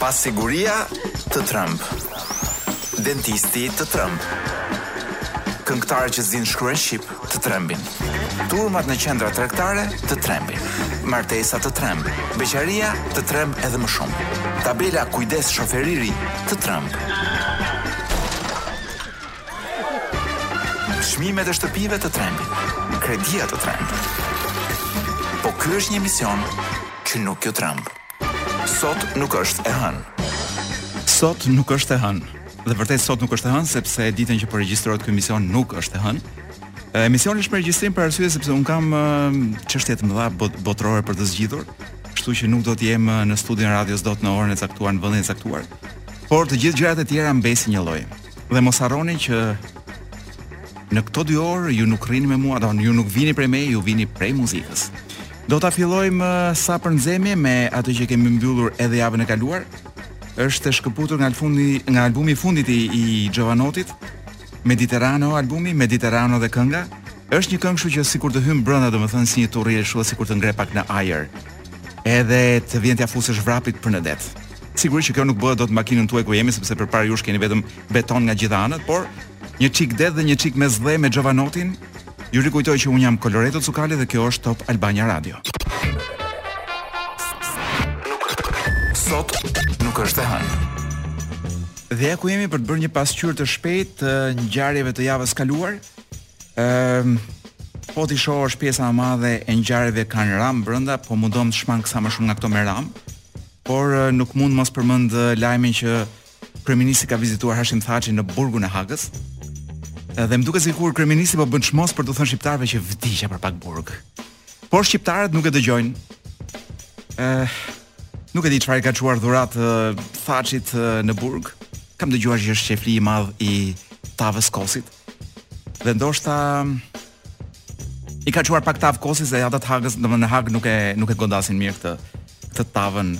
Pasiguria të tremb, dentisti të tremb, këngëtarët që s'dinë shkruajnë shqip të trembin, turmat në qendra tregtare të trembin, martesa të tremb, beqaria të tremb edhe më shumë. Tabela kujdes shofer i ri të tremb. Çmimet e shtëpive të trembin, kredia të tremb. Po ky është një emision që nuk ju tremb. Sot nuk është e hënë. Sot nuk është e hënë. Dhe vërtet sot nuk është e hënë sepse ditën që po regjistrohet ky emision nuk është e hënë. Emisioni është me regjistrim për arsye sepse un kam çështje të mëdha bot botërore për të zgjidhur, kështu që nuk do të jem në studion e radios dot në orën e caktuar në vendin e caktuar. Por të gjithë gjërat e tjera mbesin njëlloj. Dhe mos harroni që në këto dy orë ju nuk rrini me mua, do ju nuk vini prej me, ju vini prej muzikës. Do ta fillojmë uh, sa për nxemje me atë që kemi mbyllur edhe javën e kaluar. Është e shkëputur nga fundi nga albumi i fundit i, i Xhovanotit, Mediterraneo albumi, Mediterraneo dhe kënga. Është një këngë që sikur të hyn brenda, domethënë si një turr ashtu sikur të ngre pak në ajër. Edhe të vjen t'ia fusësh vrapit për në det. Sigurisht që kjo nuk bëhet dot në makinën tuaj ku jeni sepse përpara jush keni vetëm beton nga gjitha anët, por një çik det dhe një çik mesdhe me Xhovanotin ju rikujtoj që un jam Koloreto Cukali dhe kjo është Top Albania Radio. Sot nuk është e hënë. Dhe ja ku jemi për të bërë një pasqyrë të shpejtë të ngjarjeve të javës kaluar. Ëm po t'i shohësh pjesa më e madhe e ngjarjeve kanë Ram brenda, po mundohem të shmang sa më shumë nga këto me Ram. por nuk mund mos përmend lajmin që kryeministri ka vizituar Hashim Thaçin në burgun e Hagës. Dhe më duket sikur kryeministri po bën çmos për t'u thënë shqiptarëve që vdiqa për pak burg. Por shqiptarët nuk e dëgjojnë. Ë uh, nuk e di çfarë i ka çuar dhuratë uh, Thaçit uh, në burg. Kam dëgjuar që është qejfli i madh i tavës kosit. Dhe ndoshta I ka çuar pak tavë kosi se ata të Hagës, domethënë në Hagë nuk e nuk e godasin mirë këtë këtë tavën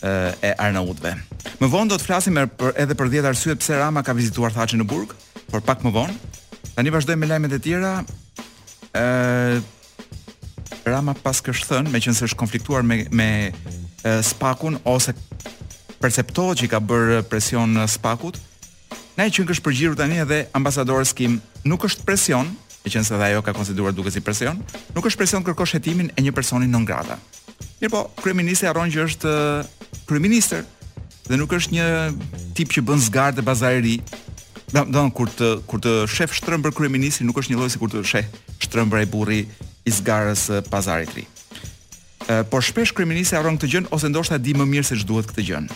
e arnautëve. Më vonë do të flasim edhe për 10 arsye pse Rama ka vizituar Thaçin në burg, por pak më vonë. Tani vazhdojmë me lajmet e tjera. Ëh Rama paskësh thënë, meqënëse është konfliktuar me, me SPAK-un, ose perceptohet që i ka bërë presion ë SPAK-ut, Na i qënkësh përgjigjur tani edhe ambasadores Kim, nuk është presion, meqenëse dhe ajo e ka konsideruar duket si presion, nuk është presion të kërkosh hetimin e një personi non grata. Mirpo, kryeministri harron që është kryeministër dhe nuk është një tip që bën zgarë te Pazari i Ri. Do të, kur të kur të shef shtrëmbër kryeministri nuk është njëlloj sikur të sheh shtrëmbër ai burri i zgarës së pazarit të ri. Por shpesh kryeministri harron këtë gjën ose ndoshta di më mirë se ç'duhet këtë gjën.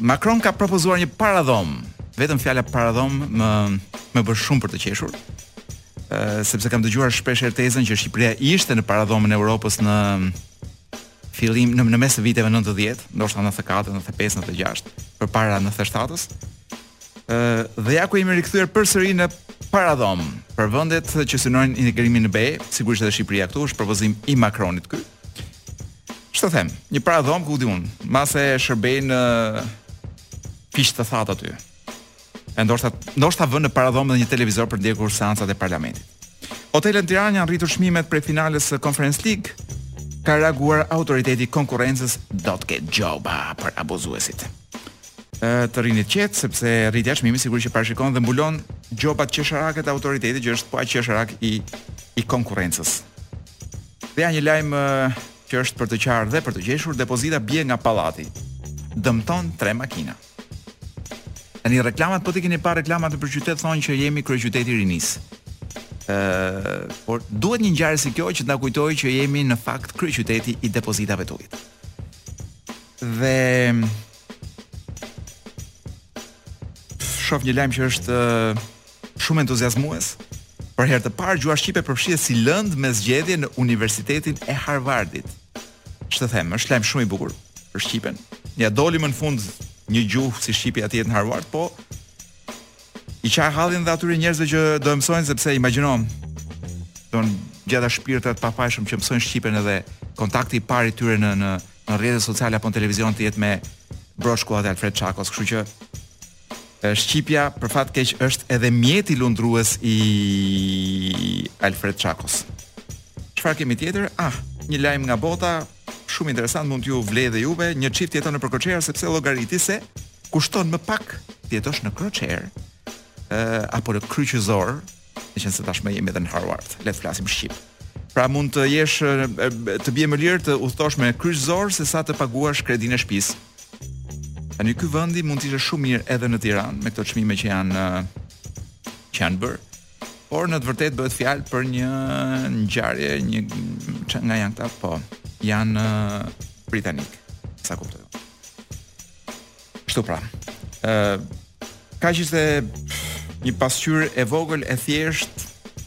Macron ka propozuar një paradhomë. Vetëm fjala paradhomë më më bën shumë për të qeshur. Ë sepse kam dëgjuar shpesh herë tezën që Shqipëria ishte në paradhomën e Europës në fillim në, në mes të viteve 90, ndoshta 94, 95, 96, përpara 97-s. dhe ja ku jemi rikthyer përsëri në paradhomë për vendet që synojnë integrimin në BE, sigurisht edhe Shqipëria këtu është propozim i Macronit ky. Ç'të them, një paradhomë ku di unë, mbase shërbejnë fiq të thatë aty. E ndoshta ndoshta vënë në paradhomë edhe një televizor për të ndjekur seancat e parlamentit. Hotelet në Tiranë kanë rritur çmimet prej finales së Conference League. Ka reaguar autoriteti i konkurrencës do të ketë gjoba për abuzuesit. të rrini të qetë sepse rritja e çmimit sigurisht që parashikon dhe mbulon gjobat qesharake të autoritetit që është po aq qesharak i i konkurrencës. Dhe ja një lajm që është për të qarë dhe për të qeshur, depozita bie nga pallati. Dëmton tre makina. Tani reklamat po t'i keni pa reklamat nëpër qytet thonë që jemi kryeqyteti i rinisë. Ëh, por duhet një ngjarje si kjo që të na kujtojë që jemi në fakt kryeqyteti i depozitave të ujit. Dhe Shof një lajm që është shumë entuziazmues. Për herë të parë gjuha shqipe përfshihet si lëndë me zgjedhje në Universitetin e Harvardit. Ç'të them, është lajm shumë i bukur për shqipen. Ia doli më në fund një gjuhë si shqipja të jetë në Harvard, po i qaj hallin dhe atyre njerëzve që do e mësojnë sepse imagjino të ngratët shpirtra të pafajshëm që mësojnë shqipen edhe kontakti i parë i tyre në në në rrjetet sociale apo në televizion të jetë me broçkullat e Alfred Çakos, kështu që shqipja për fat keq është edhe mjeti lundrues i Alfred Çakos. Çfarë kemi tjetër? Ah, një lajm nga bota, shumë interesant, mund t'ju vlejë dhe juve, një çift jeton nëpër kroçera sepse llogariti se kushton më pak të jetosh në kroçerë, ë apo në kryqëzor, Meqenëse tashmë jemi edhe në Harvard, le të flasim shqip. Pra mund të jetë të bie më lirë të udhëtosh me kryqëzor se sa të paguash kredinë e shtëpisë. Tani ky vendi mund të ishte shumë mirë edhe në Tiranë me këto çmime që janë që janë bër. Por në të vërtetë bëhet fjalë për një ngjarje, një nga janë këta, po, janë britanikë, sa kuptoj. Kështu pra. Ë uh, kaq ishte një pasqyrë e vogël e thjeshtë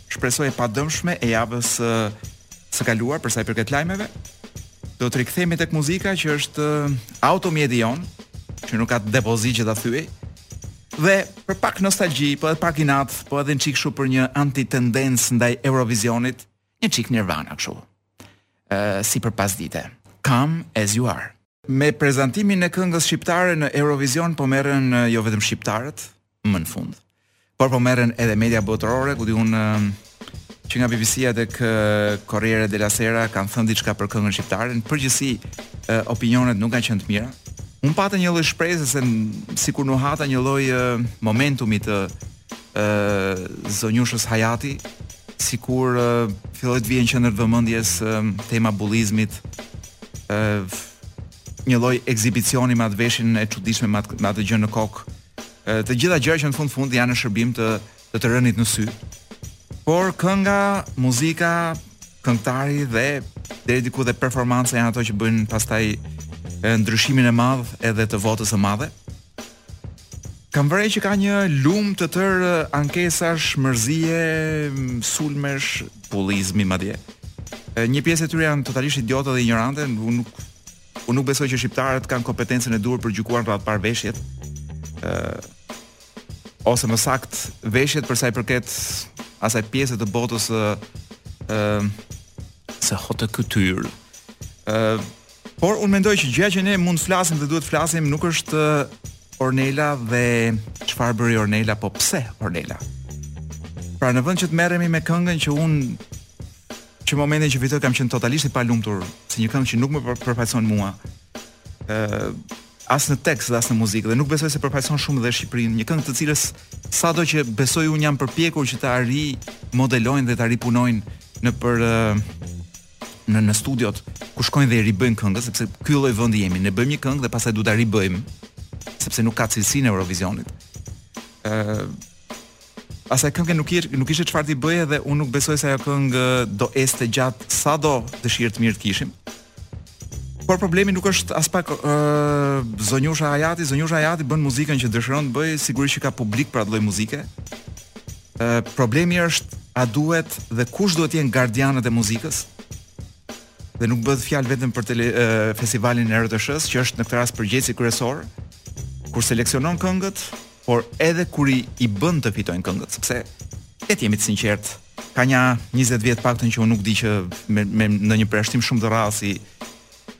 shpresoj e padëmshme e javës së kaluar për sa i përket lajmeve. Do të rikthehemi tek muzika që është automjeti jonë, që nuk ka depozitë që ta thyej. Dhe për pak nostalgji, po edhe pak inat, po edhe një çik shumë për një antitendencë ndaj Eurovisionit, një çik Nirvana kështu. Ë uh, si për pasdite. Come as you are. Me prezantimin e këngës shqiptare në Eurovision po merren jo vetëm shqiptarët, më në fund, por po merren edhe media botërore, ku di unë që nga BBC-ja tek Corriere della Sera kanë thënë diçka për këngën shqiptare, në përgjithësi opinionet nuk kanë qenë të mira. Unë pata një lloj shpresë se sikur u hap një lloj momentumi të ë zonjushës Hajati, sikur filloi të vijë në qendër të vëmendjes tema e bullizmit, ë një lloj ekzibicioni me atë veshjen e çuditshme me atë, me atë gjë në kokë. Të gjitha gjërat që në fund të fundit janë në shërbim të të të rënit në sy. Por kënga, muzika, këngëtari dhe deri diku dhe performanca janë ato që bëjnë pastaj ndryshimin e madh edhe të votës së madhe. Kam vënë re që ka një lumë të tërë ankesash, mërzie, sulmesh, bullizmi madje. Një pjesë e tyre janë totalisht idiote dhe injorante, unë nuk unë nuk besoj që shqiptarët kanë kompetencën e duhur për të gjykuar në radhë të parë veshjet. ë ose më saktë veshjet për sa i përket asaj pjese të botës ë ë se haute couture. ë Por unë mendoj që gjëja që ne mund të flasim dhe duhet të flasim nuk është Ornela dhe çfarë bëri Ornela, po pse Ornela. Pra në vend që të merremi me këngën që unë që momentin që fitoi kam qenë totalisht i palumtur, si një këngë që nuk më përfaqëson mua. ë uh, as në tekst dhe as në muzikë dhe nuk besoj se përfaqëson shumë dhe Shqipërinë, një këngë të cilës sado që besoj unë janë përpjekur që ta rimodelojnë dhe ta ripunojnë nëpër uh, në në studiot ku shkojnë dhe i ribëjnë këngët sepse ky lloj vendi jemi ne bëjmë një këngë dhe pastaj duhet ta ribëjmë sepse nuk ka cilësinë e Eurovisionit ë uh, asaj kënge nuk kishte nuk kishte çfarë t'i bëje dhe unë nuk besoj se ajo këngë do ecte gjatë sado dëshirë të mirë të kishim Por problemi nuk është aspak uh, Zonjusha Hajati, Zonjusha Hajati bën muzikën që dëshiron të bëjë, sigurisht që ka publik për atë lloj muzike. problemi është a duhet dhe kush duhet të jenë gardianët e muzikës? Dhe nuk bëhet fjalë vetëm për tele, e, festivalin e RTSH-së, që është në këtë rast përgjegjësi kryesor, kur seleksionon këngët, por edhe kur i, i bën të fitojnë këngët, sepse le të jemi të sinqertë, ka nja 20 vjet paktën që unë nuk di që me, me në një përjashtim shumë të rrallë si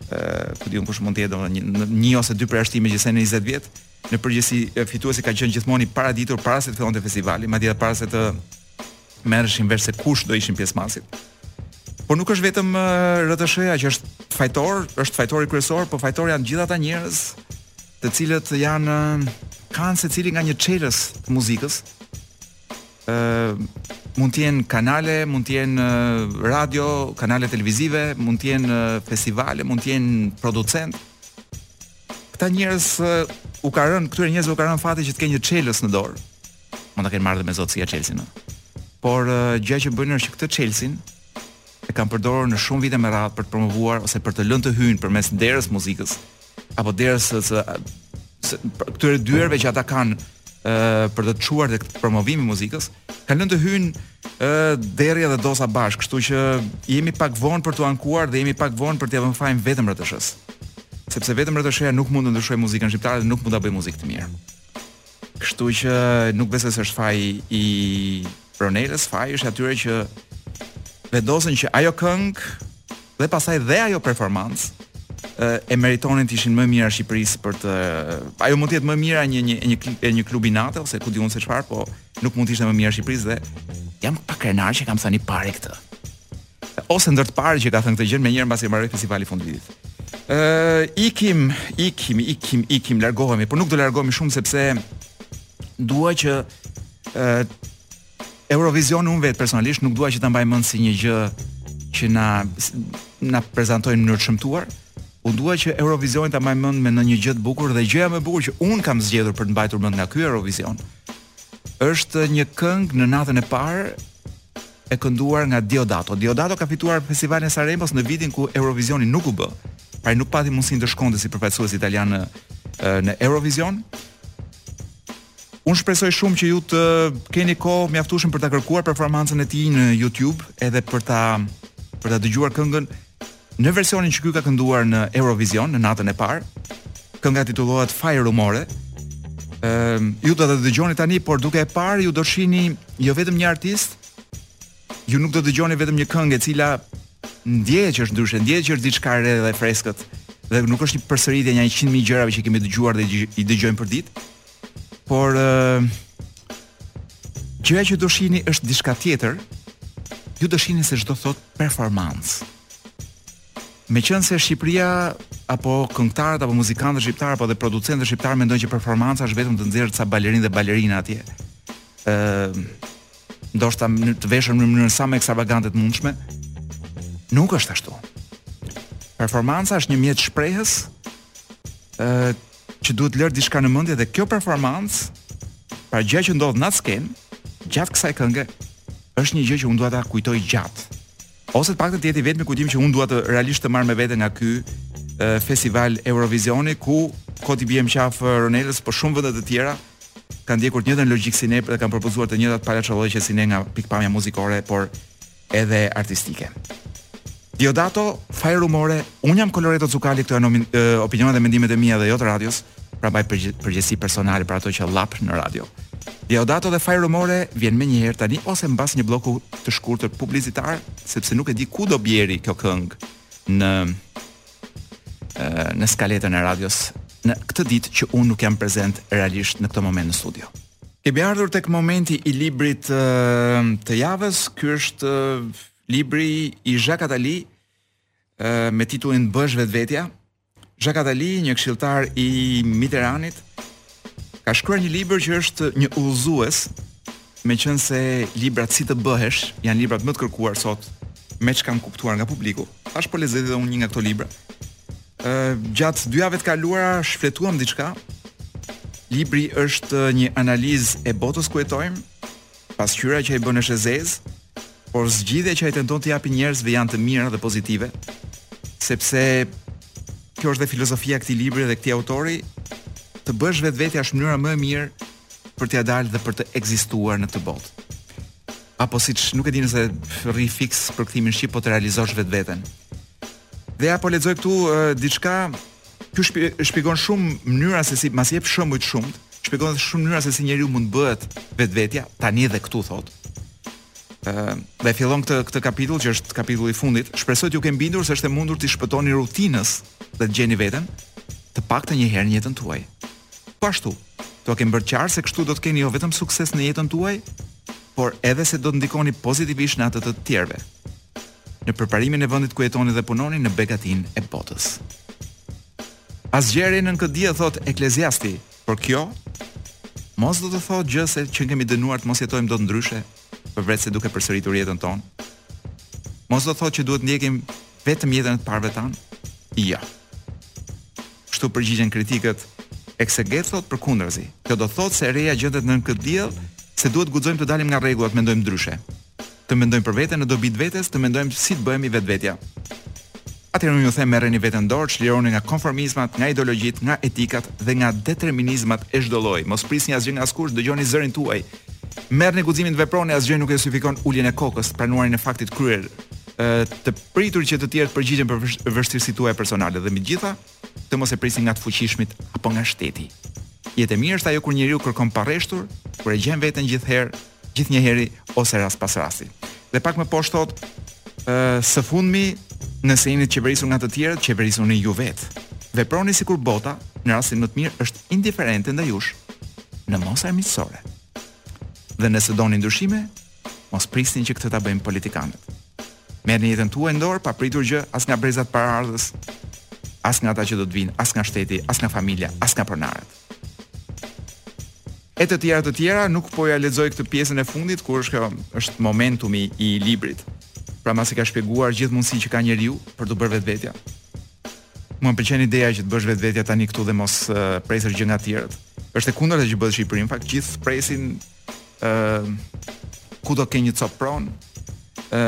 ë ku di unë kush mund të jetë domethënë një, një ose dy përjashtime që në 20 vjet, Në përgjithësi fituesi ka qenë gjithmonë i paraditur para se të fillonte festivali, madje edhe para se të merreshin vesh se kush do ishin pjesëmarrësit. Por nuk është vetëm RTSH-ja që është fajtor, është fajtori kryesor, por fajtor janë të gjithë ata njerëz të cilët janë kanë secili nga një çelës të muzikës. ë mund të jenë kanale, mund të jenë radio, kanale televizive, mund të jenë festivale, mund të jenë producent. Këta njerëz u ka rënë, këtyre njerëzve u ka rënë fati që të kenë një çelës në dorë. Mund ta kenë marrë dhe me zotësi atë çelësin. Por gjëja që bëjnë është që këtë çelësin e kanë përdorur në shumë vite me radhë për të promovuar ose për të lënë të hyjnë përmes derës muzikës apo derës së, së, së këtyre dyerve që ata kanë ë për të çuar tek promovimi i muzikës, Kanë lënë të hyjnë ë derri edhe dosa bashkë, kështu që jemi pak vonë për t'u ankuar dhe jemi pak vonë për t'ia vënë fajin vetëm RTSH-së. Sepse vetëm RTSH-ja nuk mund të ndryshojë muzikën shqiptare dhe nuk mund ta bëjë muzikë të mirë. Kështu që nuk besoj se është faji i Ronelës, faji është i atyre që vendosën që ajo këngë dhe pastaj dhe ajo performancë e meritonin të ishin më e mira e Shqipërisë për të ajo mund të jetë më e mira e një një një një klubi nate ose ku di unë se çfarë, po nuk mund të ishte më e mira e Shqipërisë dhe jam pak krenar që kam thënë i pari këtë. Ose ndër të parët që ka thënë këtë gjë menjëherë pasi mbaroi festivali i fundit. Ë uh, ikim, ikim, ikim, ikim, largohemi, por nuk do largohemi shumë sepse dua që ë uh, Eurovision unë vetë personalisht nuk dua që ta mbaj mend si një gjë që na na prezantoi në mënyrë të shëmtuar. Unë dua që Eurovisionin ta mbaj mend me ndonjë gjë të bukur dhe gjëja më e bukur që unë kam zgjedhur për të mbajtur mend nga ky Eurovision Është një këngë në natën e parë e kënduar nga Diodato. Diodato ka fituar festivalin e Sanremos në vitin ku Eurovisioni nuk u bë. Pra ai nuk pati mundësinë të shkonte si përfaqësues italian në në Eurovision. Unë shpresoj shumë që ju të keni kohë mjaftueshëm për ta kërkuar performancën e tij në YouTube edhe për ta për ta dëgjuar këngën Në versionin që ky ka kënduar në Eurovision në natën e parë, kënga titullohet Fai Rumore. Ëm, uh, ju do ta dëgjoni tani, por duke e parë ju do shihni jo vetëm një artist, ju nuk do dëgjoni vetëm një këngë e cila ndjehet që është ndryshe, ndjehet që është diçka e re dhe e freskët dhe nuk është një përsëritje e nja 100.000 gjërave që kemi dëgjuar dhe i dëgjojmë përditë, Por uh, gjëja që do shihni është diçka tjetër. Ju do shihni se ç'do thotë performancë. Meqenëse Shqipëria apo këngëtarët apo muzikantët shqiptarë apo dhe producentët shqiptarë mendojnë që performanca është vetëm të nxjerrë ca balerinë dhe balerina atje. ë uh, ndoshta të veshur në mënyrë sa më ekstravagante të mundshme. Nuk është ashtu. Performanca është një mjet shprehës ë uh, që duhet të lërë diçka në mendje dhe kjo performancë pra gjëja që ndodh në skenë gjatë kësaj kënge është një gjë që unë dua ta kujtoj gjatë. Ose të paktën të jetë i vetmi kujtim që unë dua të realisht të marr me vete nga ky festival Eurovizioni ku kot i biem në qafë Ronelës po shumë vende të tjera kanë ndjekur të njëjtën logjikë si ne dhe kanë propozuar të njëjtat palaçollëqe si ne nga pikpamja muzikore, por edhe artistike. Diodato, Fai rumore, un jam Koloreto Cukali, këto janë opinionet dhe mendimet e mia dhe jo të radios, pra mbaj përgjegjësi personale për ato që llap në radio. Diodato dhe Fai rumore vjen menjëherë tani ose mbas një bloku të shkurtër publicitar, sepse nuk e di ku do bjeri kjo këngë në në skaletën e radios në këtë ditë që un nuk jam prezent realisht në këtë moment në studio. Kemi ardhur tek momenti i librit të javës. Ky është libri i Jacques Attali me titullin Bëhesh vetvetja. Jacques Attali, një këshilltar i Mitterrandit, ka shkruar një libër që është një udhëzues, meqense librat si të bëhesh janë librat më të kërkuar sot, me ç'kam kuptuar nga publiku. Tash po lexoj edhe unë një nga këto libra. Ë gjatë dy javëve të kaluara shfletuam diçka. Libri është një analizë e botës ku jetojmë, pasqyra që ai bën është e zezë, por zgjidhja që ai tenton t'u japë njerëzve janë të mira dhe pozitive, sepse kjo është dhe filozofia e këtij libri dhe këtij autori, të bëhesh vetvetja është mënyra më e mirë për t'ia dalë dhe për të ekzistuar në këtë botë. apo siç nuk e di nëse rri fiks përkthimi në shqip po të realizosh vetveten. Dhe ja po lexoj këtu uh, diçka ky shpi, shpjegon shumë mënyra se si mbasi jep shembuj të shumtë, shpjegon edhe shumë mënyra se si njeriu mund të bëhet vetvetja, tani edhe këtu thot. Ë uh, dhe fillon këtë këtë kapitull që është kapitulli i fundit, shpresoj t'ju kem bindur se është e mundur t'i shpëtoni rutinës dhe të gjeni veten të paktën një herë në jetën tuaj. Po ashtu, T'ua kem bërë qartë se kështu do të keni jo vetëm sukses në jetën tuaj, por edhe se do të ndikoni pozitivisht në atë të të tjerëve, në përparimin e vendit ku jetoni dhe punoni në begatinë e botës. Asgjë e re nën këtë diell thotë Ekleziasti, por kjo mos do të thotë gjë se jemi të dënuar të mos jetojmë dot ndryshe, përveçse duke përsëritur jetën tonë. Mos do të thotë që duhet të ndjekim Vetëm jetën e të parëve tanë? Jo. Kështu përgjigjen kritikët. Eksegetët thonë përkundrazi. Kjo do të thotë se e reja gjendet nën këtë diell, se duhet të guxojmë të dalim nga rregullat, mendojmë ndryshe. Të mendojmë për veten në dobi të vetes, të mendojmë si të bëhemi vetvetja. Atëherë unë ju them merreni veten në dorë, çlirohuni nga konformizmat, nga ideologjitë, nga etikat dhe nga determinizmat e çdo lloji. Mos prisni asgjë nga askush, dëgjoni zërin tuaj. Merrni guximin të veproni, asgjë nuk e justifikon uljen e kokës, pranimin e faktit të kryer. të pritur që të tjerë të përgjigjen për vështirësitë tuaja personale dhe mbi të gjitha, të mos e prisni nga të fuqishmit apo nga shteti. Jetë e mirë është ajo kur njeriu kërkon pa reshtur, kur e gjen veten gjithherë, gjithë njëherë ose rast pas rasti. Dhe pak më poshtë thotë, ë së fundmi, nëse jeni të qeverisur nga të tjerët, qeverisuni ju vetë. Veproni sikur bota, në rastin më të mirë, është indiferente ndaj jush. Në mos armiqësore. Dhe nëse doni ndryshime, Mos prisni që këtë ta bëjnë politikanët. Merrni jetën tuaj në dorë pa pritur gjë as nga brezat paraardhës, as nga ata që do të vinë, as nga shteti, as nga familja, as nga pronarët. E të tjera të tjera, nuk po jua lexoj këtë pjesën e fundit kur është kjo, është momentumi i librit. Pra masi ka shpjeguar gjithë mundësi që ka njeriu për t'u bërë vetvetja. Më pëlqen ideja që të bëhesh vetvetja tani këtu dhe mos uh, presësh gjë nga të tjerët. Është e kundërta që bëhet në Shqipëri, në fakt gjithë presin ë ku do ketë një copë pronë, ë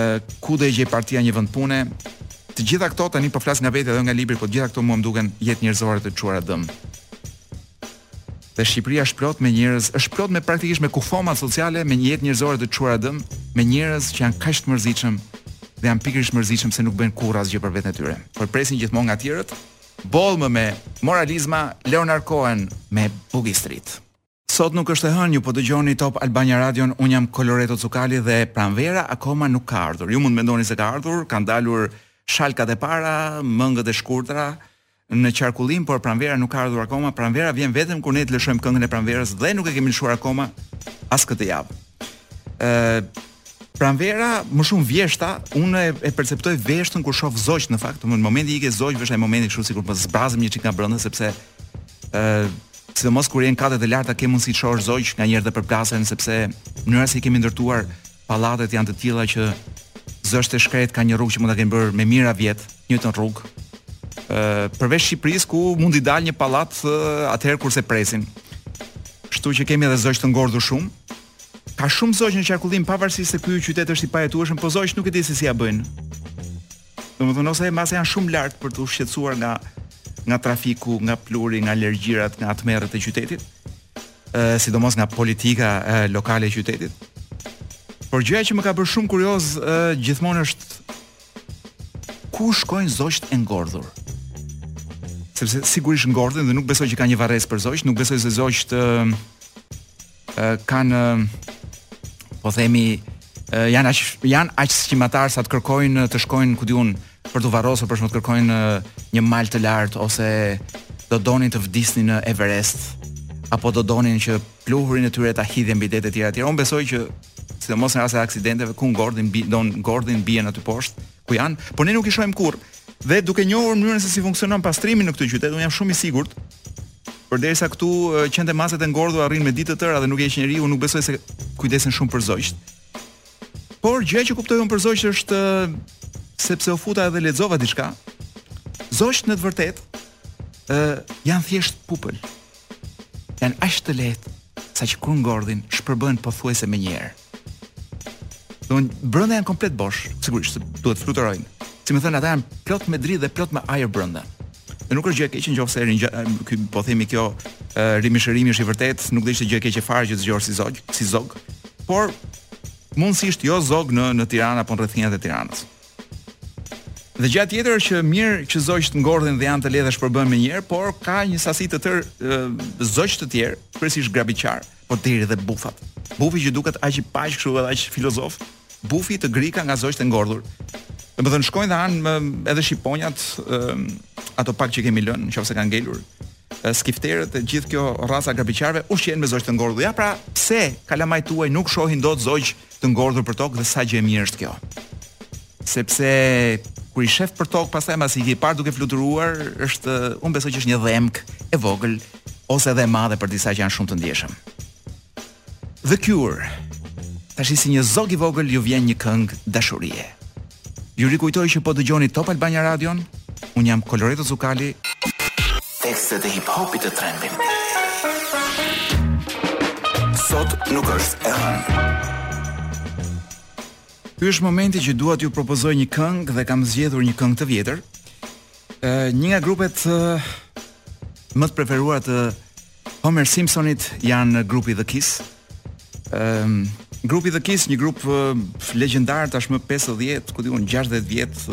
ku do t'i gjejë partia një vend pune. Të gjitha këto tani po flas nga vetja, jo nga libri, po të gjitha këto mua më duken jetë njerëzore të çuara dëm. Dhe Shqipëria është plot me njerëz, është plot me praktikisht me kufoma sociale, me jetë njerëzore të çuara dëm, me njerëz që janë kaq të mërzitshëm dhe janë pikërisht mërzitshëm se nuk bëjnë kurrë asgjë për veten e tyre. Por presin gjithmonë nga të tjerët. Boll më me moralizma Leonard Cohen me Boogie Street. Sot nuk është e hënë, ju po dëgjoni Top Albania Radion, unë jam Koloreto Cukali dhe pranvera akoma nuk ka ardhur. Ju mund të mendoni se ka ardhur, kanë dalur shallkat e para, mëngët e shkurtra në qarkullim, por pranvera nuk ka ardhur akoma. Pranvera vjen vetëm kur ne të lëshojmë këngën e pranverës dhe nuk e kemi lëshuar akoma as këtë javë. Ë Pranvera më shumë vjeshta, unë e, e perceptoj vjeshtën kur shoh zogj në fakt, domethënë momenti i ikjes së zogjve është ai momenti kështu sikur po zbrazem një çik nga brenda sepse ë uh, sidomos kur janë katet e larta ke mundësi të shohësh zogj nganjëherë të përplasen sepse mënyra se si i kemi ndërtuar pallatet janë të tilla që zogjtë e shkretë kanë një rrugë që mund ta kenë bërë me mijëra vjet, të njëjtën rrugë. ë uh, përveç Shqipërisë ku mund t'i dalë një pallat uh, atëherë kur s'e presin. Kështu që kemi edhe zogj të ngordhur shumë. Ka shumë zogj në qarkullim pavarësisht se ky qytet është i pajetueshëm, po zogj nuk e di se si ja bëjnë. Domethënë ose e mbase janë shumë lart për t'u shqetësuar nga nga trafiku, nga pluhuri, nga alergjirat, nga tmerret e qytetit. Ë sidomos nga politika e, lokale e qytetit. Por gjëja që më ka bërë shumë kurioz ë gjithmonë është ku shkojnë zogjtë e ngordhur. Sepse sigurisht ngordhin dhe nuk besoj që ka një varrezë për zogj, nuk besoj se zogjtë kanë po themi janë aq janë aq sqimatarë sa të kërkojnë të shkojnë ku di unë për t'u varrosur për shembull të kërkojnë një mal të lartë ose do donin të vdisnin në Everest apo do donin që pluhurin e tyre ta hidhnin mbi det e tjera e tjera. Unë besoj që sidomos në raste aksidenteve ku ngordhin bi, don ngordhin bien aty poshtë, ku janë, por ne nuk i shohim kurrë. Dhe duke njohur mënyrën se si funksionon pastrimi në këtë qytet, unë jam shumë i sigurt. Përderisa këtu qentë, macet e ngordhura rrinë me ditë të tëra dhe nuk e heq njeri, nuk besoj se kujdesen shumë për zogjt. Por gjëja që kuptoj unë për zogjt është sepse u futa edhe lexova diçka. Zogjt në të vërtetë ë janë thjesht pupla. Janë aq të lehtë sa që kur ngordhin shpërbëhen pothuajse menjëherë. Domethënë brenda janë komplet bosh, sigurisht se duhet fluturojnë. Si më thënë ata janë plot me dritë dhe plot me ajër brenda. Dhe nuk është gjë e keqe nëse erin ky po themi kjo rimishërim është i vërtet, nuk do ishte gjë e keqe fare që të zgjohesh si zog, si zog. Por mundësisht jo zog në në Tiranë apo në rrethinat e Tiranës. Dhe gjëja tjetër është që mirë që zogjt ngordhin dhe janë të lehtë shpërbëhen menjëherë, por ka një sasi të tërë zogjsh të tjerë, kryesisht grabitqarë, Po deri dhe bufat. Bufi që duket aq i paqtë kështu edhe aq filozof, bufi të grika nga zogjtë e ngordhur. Domethënë shkojnë dhe han edhe shqiponjat, ato pak që kemi lënë, në qoftë se kanë ngelur. Skifterët e gjithë kjo rraca e grabitqarëve ushqehen me zogj të ngordhur. Ja pra, pse kalamajtë tuaj nuk shohin dot zogj të ngordhur përtokë dhe sa gjë e mirë është kjo. sepse kur i shef përtokë pastaj mbasi e ke parë duke fluturuar, është unë besoj që është një dhimbkë e vogël ose edhe e madhe për disa që janë shumë të ndjeshëm. The Cure. Tashi si një zog i vogël ju vjen një këngë dashurie. Ju rikujtoj që po dëgjoni Top Albania Radion, un jam Koloreto Cukali. Tekstet e hip hopit të trembin. Sot nuk është e hënë. Ky është momenti që dua t'ju propozoj një këngë dhe kam zgjedhur një këngë të vjetër. Ë një nga grupet më të preferuara të Homer Simpsonit janë grupi The Kiss. Ëm grupi The Kiss, një grup legjendar tashmë 50, ku di unë 60 vjet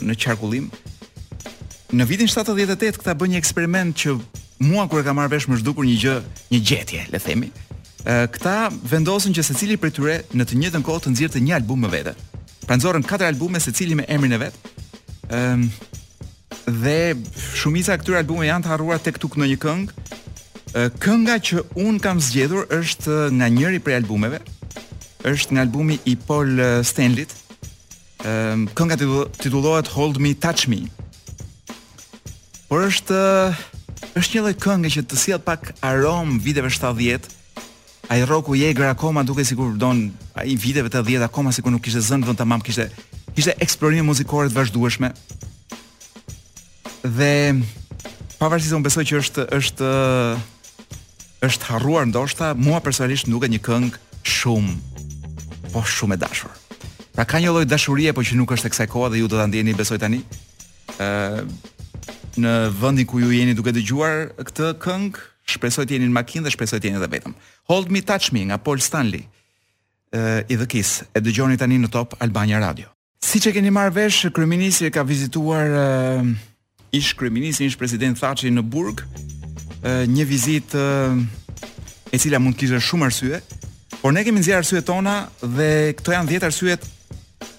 në qarkullim. Në vitin 78 këta bënë një eksperiment që mua kur e kam marrë vesh më është dukur një gjë, një gjetje, le të themi. Këta vendosën që secili prej tyre në të njëjtën kohë të nxirrte një album me vete. Pra nxorën katër albume secili me emrin e vet. Ëm dhe shumica e këtyre albumeve janë të harruar tek tuk ndonjë këngë. Kënga që unë kam zgjedhur është nga njëri prej albumeve. Është nga albumi i Paul Stanley-t, Ëm um, kënga titullohet Hold Me Touch Me. Por është është një lloj kënge që të sjell pak aromë viteve 70. Ai rroku i egër akoma duke sikur don ai viteve 80 akoma sikur nuk kishte zënë vend tamam kishte kishte eksplorime muzikore të vazhdueshme. Dhe pavarësisht se unë besoj që është është është harruar ndoshta, mua personalisht më duket një këngë shumë po shumë e dashur. Pra ka një lloj dashurie po që nuk është e kësaj kohe dhe ju do ta ndjeni besoj tani. ë në vendin ku ju jeni duke dëgjuar këtë këngë, shpresoj të jeni në makinë dhe shpresoj të jeni edhe vetëm. Hold Me Touch Me nga Paul Stanley. ë i The Kiss. E dëgjoni tani në Top Albania Radio. Siç e keni marrë vesh, kryeministri ka vizituar uh, ish kryeministrin, ish president Thaçi në burg, uh, një vizitë uh, e cila mund të kishte shumë arsye, por ne kemi nxjerrë arsyet tona dhe këto janë 10 arsyet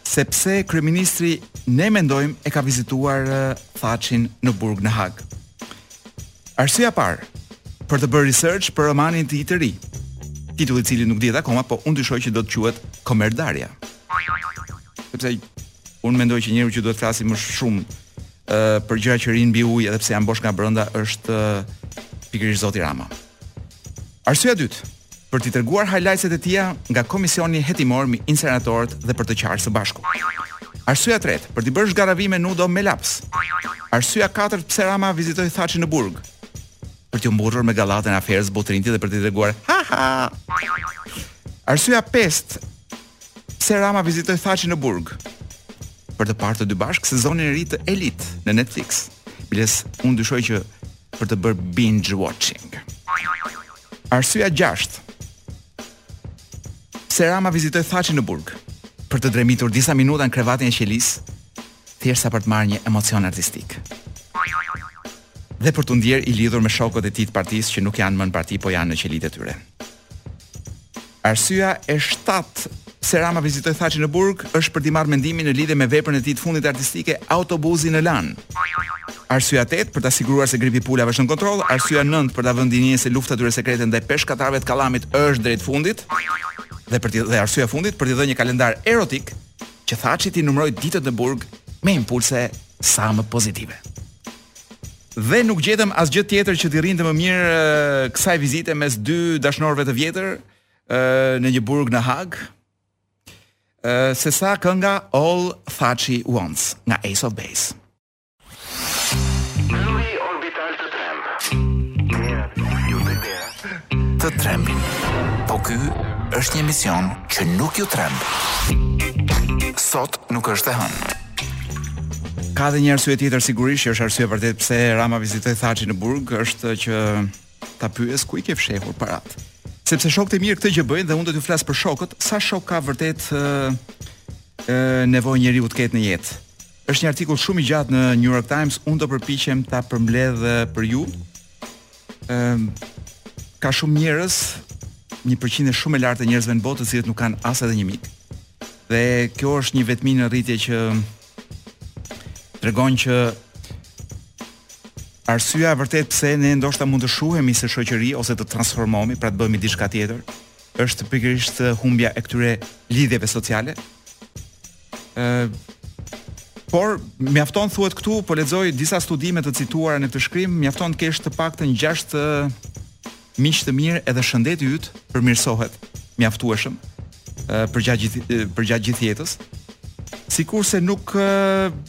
sepse kryeministri ne mendojmë e ka vizituar uh, Thaçin në burg në Hagë. Arsyeja e parë për të bërë research për romanin e tij të ri, titulli i të cilit nuk dihet akoma, po unë dyshoj që do të quhet Komerdarja. Sepse unë mendoj që njeriu që duhet të flasë më shumë ë uh, për gjëra që rrinë mbi ujë edhe pse janë bosh nga brenda është uh, pikërisht Zoti Rama. Arsyeja e dytë, për t'i treguar highlights-et e tija nga komisioni hetimor mbi inceneratorët dhe për të qarë së bashku. Arsyeja e tretë, për t'i bërë zhgarravime nudo me laps. Arsyeja e katërt, pse Rama vizitoi Thaçin në burg. për t'u mburrur me gallatën e aferës Butrinti dhe për t'i treguar ha ha. Arsyeja e pestë pse Rama vizitoi Thaçin në burg për të parë të dy bashkë sezonin e ri të Elite në Netflix. Biles unë dyshoj që për të bërë binge watching. Arsyeja 6. Pse Rama vizitoi Thaçin në burg për të dremitur disa minuta në krevatin e qelisë, thjesht sa për të marrë një emocion artistik. dhe për t'u ndjerë i lidhur me shokët e tij të partisë që nuk janë më në parti po janë në qelitë e tyre. Arsyeja e shtatë pse Rama vizitoi Thaçin në burg është për t'i marrë mendimin në lidhje me veprën e tij të fundit artistike Autobuzi në Lanë. Arsyeja e tetë për ta siguruar se gripi i pulave është nën kontroll, arsyeja e nëntë për ta vënë në dijeni se lufta e tyre sekrete ndaj peshkatarëve të kallamit është drejt fundit dhe për dhe arsyeja e fundit për t'i dhënë një kalendar erotik që Thaçi t'i numërojë ditët në burg me impulse sa më pozitive. Dhe nuk gjetëm asgjë tjetër që t'i rrinte më mirë kësaj vizite mes dy dashnorëve të vjetër në një burg në Hagë sesa kënga All Thaçi Wants nga Ace of Base. Të trembin. Po ky është një emision që nuk ju tremb. Sot nuk është e hënë. Ka dhe një arsye tjetër sigurisht që është arsye vërtet pse Rama vizitoi Thaçin në burg, është që ta pyesë ku i ke fshehur paratë. Sepse shokët e mirë këtë gjë bëjnë dhe unë do t'ju flas për shokët, sa shokë ka vërtet ë ë nevojë njeriu të ketë në jetë. Është një artikull shumë i gjatë në New York Times, unë do përpiqem ta përmbledh për ju. Ëm um, ka shumë njerëz, një përqindje shumë e lartë e njerëzve në botë të cilët nuk kanë as edhe një mik. Dhe kjo është një vetmi në rritje që tregon që arsyeja e vërtetë pse ne ndoshta mund të shuhemi si shoqëri ose të transformohemi, pra të bëhemi diçka tjetër, është pikërisht humbja e këtyre lidhjeve sociale. Por mjafton thuhet këtu, po lexoj disa studime të cituara në këtë shkrim, mjafton të kesh të paktën 6 miq të mirë edhe shëndeti yt përmirësohet mjaftueshëm përgjatë gjithë përgjatë gjithë jetës. Sikurse nuk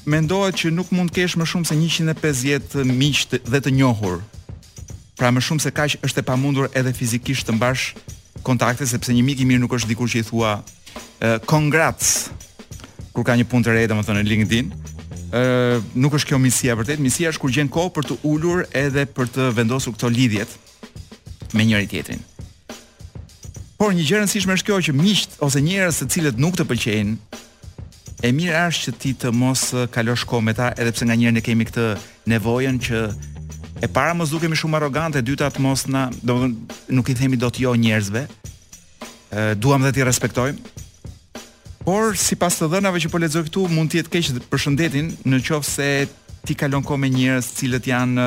mendohet që nuk mund të kesh më shumë se 150 miq dhe të njohur. Pra më shumë se kaq është e pamundur edhe fizikisht të mbash kontakte sepse një mik i mirë nuk është dikush që i thua uh, congrats kur ka një punë të re domethënë në LinkedIn. Ë uh, nuk është kjo miqësia e vërtetë, miqësia është kur gjen kohë për t'u ulur edhe për të vendosur këto lidhjet me njëri-tjetrin. Por një gjë e rëndësishme është kjo që miqtë ose njerëz të cilët nuk të pëlqejnë, E mira është që ti të mos kalosh kohë me ta, edhe pse nganjëherë ne kemi këtë nevojën që e para mos dukemi shumë arrogante, e dyta të mos na, domethënë nuk i themi dot jo njerëzve. Ë duam dhe t'i respektojmë. Por sipas të dhënave që po lexoj këtu, mund të jetë keq për shëndetin në qoftë se ti kalon kohë me njerëz të cilët janë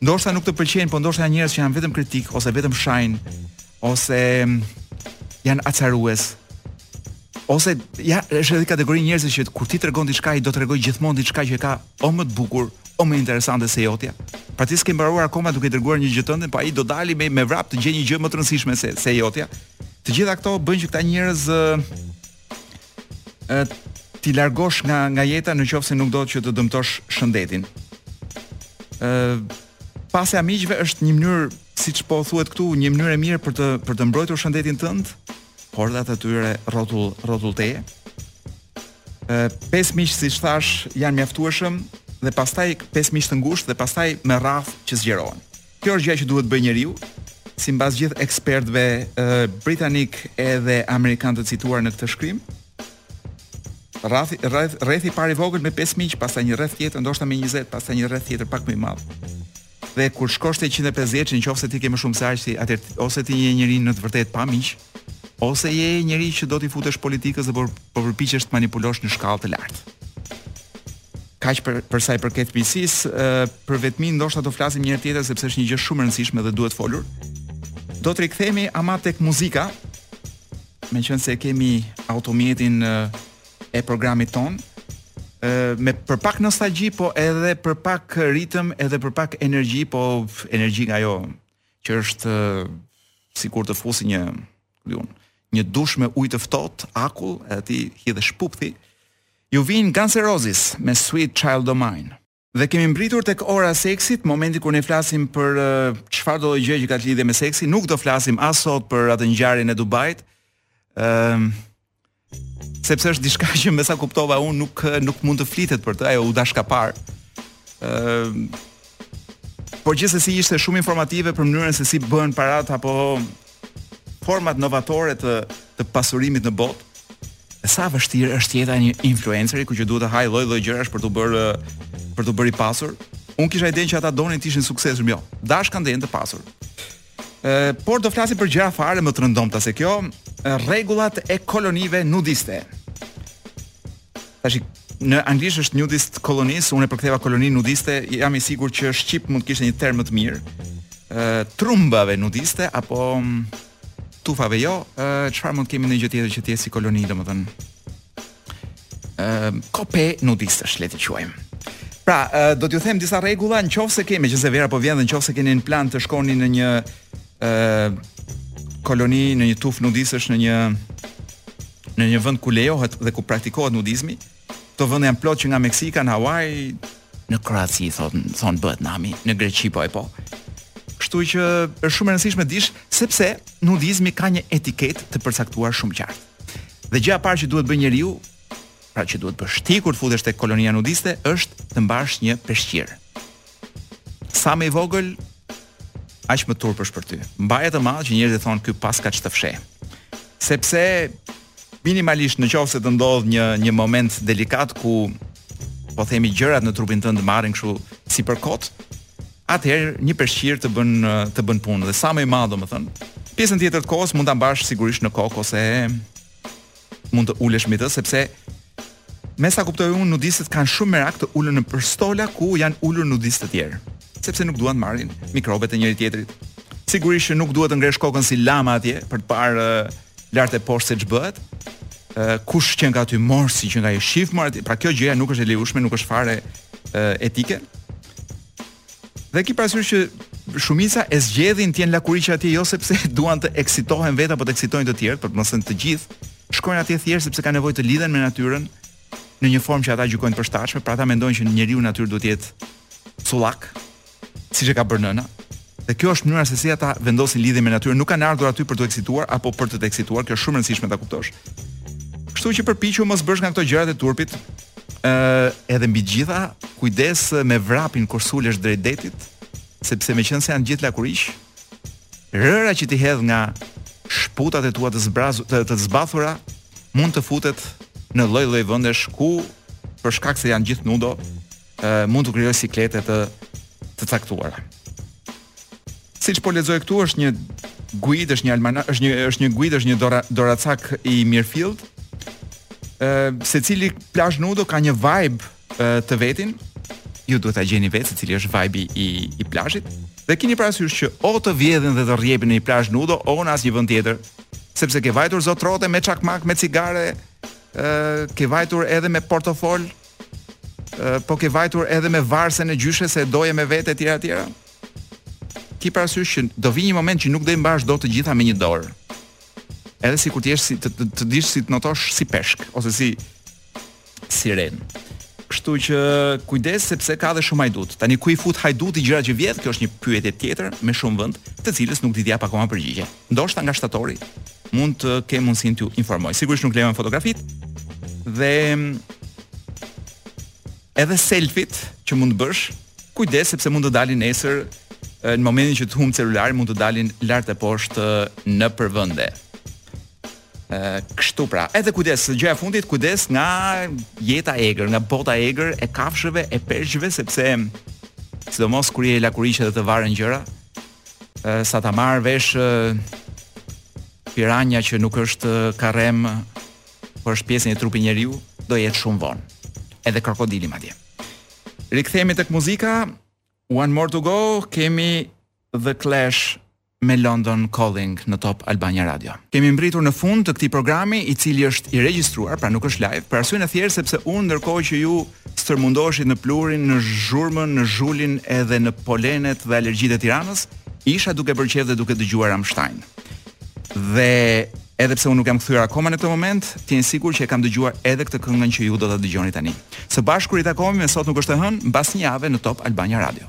Ndoshta nuk të pëlqejnë, po ndoshta janë njerëz që janë vetëm kritikë ose vetëm shajnë ose janë acarues. Ose ja është edhe kategori njerëzish që kur ti tregon diçka ai do të tregojë gjithmonë diçka që e ka o më të bukur, o më interesante se jotja. Pra ti s'ke mbaruar akoma duke treguar një gjë tënde, po ai do dalë me me vrap të gjejë një gjë më të rëndësishme se se jotja. Të gjitha këto bëjnë që këta njerëz ë t'i largosh nga nga jeta në qoftë se nuk do që të dëmtosh shëndetin. ë Pasja e miqve është një mënyrë, siç po thuhet këtu, një mënyrë e mirë për të për të mbrojtur shëndetin tënd, por dhe atë të tyre rrotull rrotull teje. ë Pesë miq siç thashë janë të mjaftueshëm dhe pastaj pesë miq të ngushtë dhe pastaj me rrathë që zgjerohen. Kjo është gjëja që duhet të bëjë njeriu, sipas gjithë ekspertëve britanikë edhe amerikanë të cituar në këtë shkrim. Rrethi rrethi i parë i vogël me 5 miq, pastaj një rreth tjetër, ndoshta me 20, pastaj një rreth tjetër pak më i madh. Dhe kur shkosh te 150, në qoftë se ti ke më shumë se aq, atë ose ti je njeri në të vërtetë pa miq, Ose je njeri që do t'i futesh politikës dhe po, po përpiqesh të manipulosh në shkallë të lartë. Kaq për për sa i përket miqësisë, për vetminë ndoshta do flasim një herë tjetër sepse është një gjë shumë e rëndësishme dhe duhet folur. Do të rikthehemi ama tek muzika. Meqenëse e kemi lajtmotivin e programit tonë, për pak nostalgji, po edhe për pak ritëm, edhe për pak energji, po energji nga ajo që është sikur të futesh në një dush me ujë të ftohtë, akull, e ti hidhesh përpjetë, ju vijnë Guns N' Roses me Sweet Child O' Mine. Dhe kemi mbërritur tek ora e seksit, momenti kur ne flasim për çfarëdo lloj gjëje që ka lidhje me seksin, nuk do flasim as sot për atë ngjarjen e Dubait. Ëm ehm, Sepse është diçka që me sa kuptova unë nuk nuk mund të flitet për të, ajo u dashka parë. Ëm Por gjithsesi ishte shumë informative për mënyrën se si bëhen parat apo format novatore të të pasurimit në botë. E sa vështirë është jeta e një influenceri ku që duhet të hajë lloj-lloj gjërash për t'u bërë për t'u bërë i pasur. Unë kisha idenë që ata donin të ishin të suksesshëm, jo. Dashkan të jenë të pasur. Por do flasim për gjëra fare më të rëndomta se kjo, rregullat e kolonive nudiste. Tash në anglisht është nudist colonies, unë e përktheva koloni nudiste, jam i sigurt që shqip mund të kishte një term më të mirë. Ë trumbave nudiste apo tufave jo, çfarë mund të kemi ndonjë gjë tjetër që të jetë si koloni, domethënë. ë kope nudistësh le të quajmë. Pra, do t'ju them disa rregulla meqenëse vera po vjen dhe në qoftë se keni në plan të shkoni në një ë koloni, në një tufë nudistësh në një në një vend ku lejohet dhe ku praktikohet nudizmi, këto vende janë plot që nga Meksika në Hawaii, në Kroaci thonë thonë bëhet nami, në Greqi po e po. Kështu që është shumë e rëndësishme t'i dish sepse nudizmi ka një etiketë të përcaktuar shumë qartë. Dhe gjëja e parë që duhet bëj njeriu, pra që duhet bësh ti kur të futesh tek kolonia nudiste, është të mbash një peshqir. Sa më i vogël, aq më turp është për ty. Mbaje të madh që njerëzit thonë ky paska ç'të fsheh. Sepse minimalisht në qoftë se të ndodh një një moment delikat ku po themi gjërat në trupin tënd marrin kështu si për kot, atëherë një peshqir të bën të bën punë dhe sa më i madh domethënë, pjesën tjetër të kohës mund ta mbash sigurisht në kokë ose mund të ulesh mbi të sepse me sa kuptoj unë nudistët kanë shumë merak të ulen nëpër stola ku janë ulur nudistë të tjerë, sepse nuk duan të marrin mikrobet e njëri tjetrit. Sigurisht që nuk duhet të ngresh kokën si lama atje për të parë uh, lart e poshtë se ç'bëhet. Ë kush qenka aty mor si qenka i shif mor aty. Pra kjo gjëja nuk është e lejushme, nuk është fare etike. Dhe ki parasysh që shumica e zgjedhin të jenë lakuriqë atje jo sepse duan të eksitohen vetë apo të eksitojnë të tjerët, por thuajse të gjithë shkojnë atje thjesht sepse kanë nevojë të lidhen me natyrën në një formë që ata gjykojnë të përshtatshme, pra ata mendojnë që njeriu në natyrë duhet të jetë cullak, siç e ka bërë nëna. Dhe kjo është mënyra se si ata vendosin lidhje me natyrën, nuk kanë ardhur aty për t'u eksituar apo për të të eksituar, kjo është shumë e rëndësishme ta kuptosh. Kështu që përpiqu mos bësh nga këto gjërat e turpit, ë edhe mbi të gjitha, kujdes me vrapin kur sulesh drejt detit, sepse meqenëse janë gjithë lakuriq, rëra që ti hedh nga shputat e tua të zbrazur, të, të zbathura mund të futet në lloj-lloj vendesh ku për shkak se janë gjithë nudo, mund të krijojë siklete të të caktuara. Siç po lexoj këtu është një guid, është një almanak, është një është një guid, është një dora, doracak i mirëfilltë. Ë secili plazh nudo ka një vibe të vetin. Ju duhet ta gjeni vetë se cili është vibe i i plazhit. Dhe kini parasysh që o të vjedhin dhe të rrjepin në një plazh nudo o në asnjë vend tjetër, sepse ke vajtur zotrote me çakmak, me cigare, ë ke vajtur edhe me portofol, po ke vajtur edhe me varësen e gjyshes se doje me vete etj etj. Ki parasysh që do vi një moment që nuk do t'i mbash dot të gjitha me një dorë. Edhe sikur të jesh si të, të, të dish si të notosh si peshk ose si sirenë. Kështu që kujdes sepse ka dhe shumë hajdutë. Tani ku i fut hajduti gjërat që vjedh, kjo është një pyetje tjetër me shumë vend, të cilës nuk di t'i jap akoma përgjigje. Ndoshta nga shtatori mund të kem mundësinë t'ju informoj. Sigurisht nuk lejohen fotografitë dhe edhe selfiet që mund të bësh, kujdes sepse mund të dalin nesër në momentin që të humb celulari mund të dalin lart e poshtë nëpër vende. Ë, kështu pra. Edhe kujdes, gjëja e fundit, kujdes nga jeta e egër, nga bota e egër e kafshëve e peshqve sepse sidomos kur je lakuriq edhe të varen gjëra, sa ta marr vesh piranja që nuk është karrem, por është pjesë e trupit njeriu, do jetë shumë vonë. Edhe krokodili madje. Rikthehemi tek muzika. One more to go, kemi The Clash me London Calling në Top Albania Radio. Kemi mbërritur në fund të këtij programi, i cili është i regjistruar, pra nuk është live, për arsyen e thjeshtë sepse unë ndërkohë që ju stërmundoheshit në pluhurin, në zhurmën, në zhulin edhe në polenet dhe alergjitë e Tiranës, isha duke bërë qejf dhe duke dëgjuar Rammstein. Dhe edhe pse unë nuk jam kthyer akoma në këtë moment, të jeni të sigurt që e kam dëgjuar edhe këtë këngën që ju do ta dëgjoni tani. Së bashku ritakohemi me sot nuk është e hënë, mbas një jave në Top Albania Radio.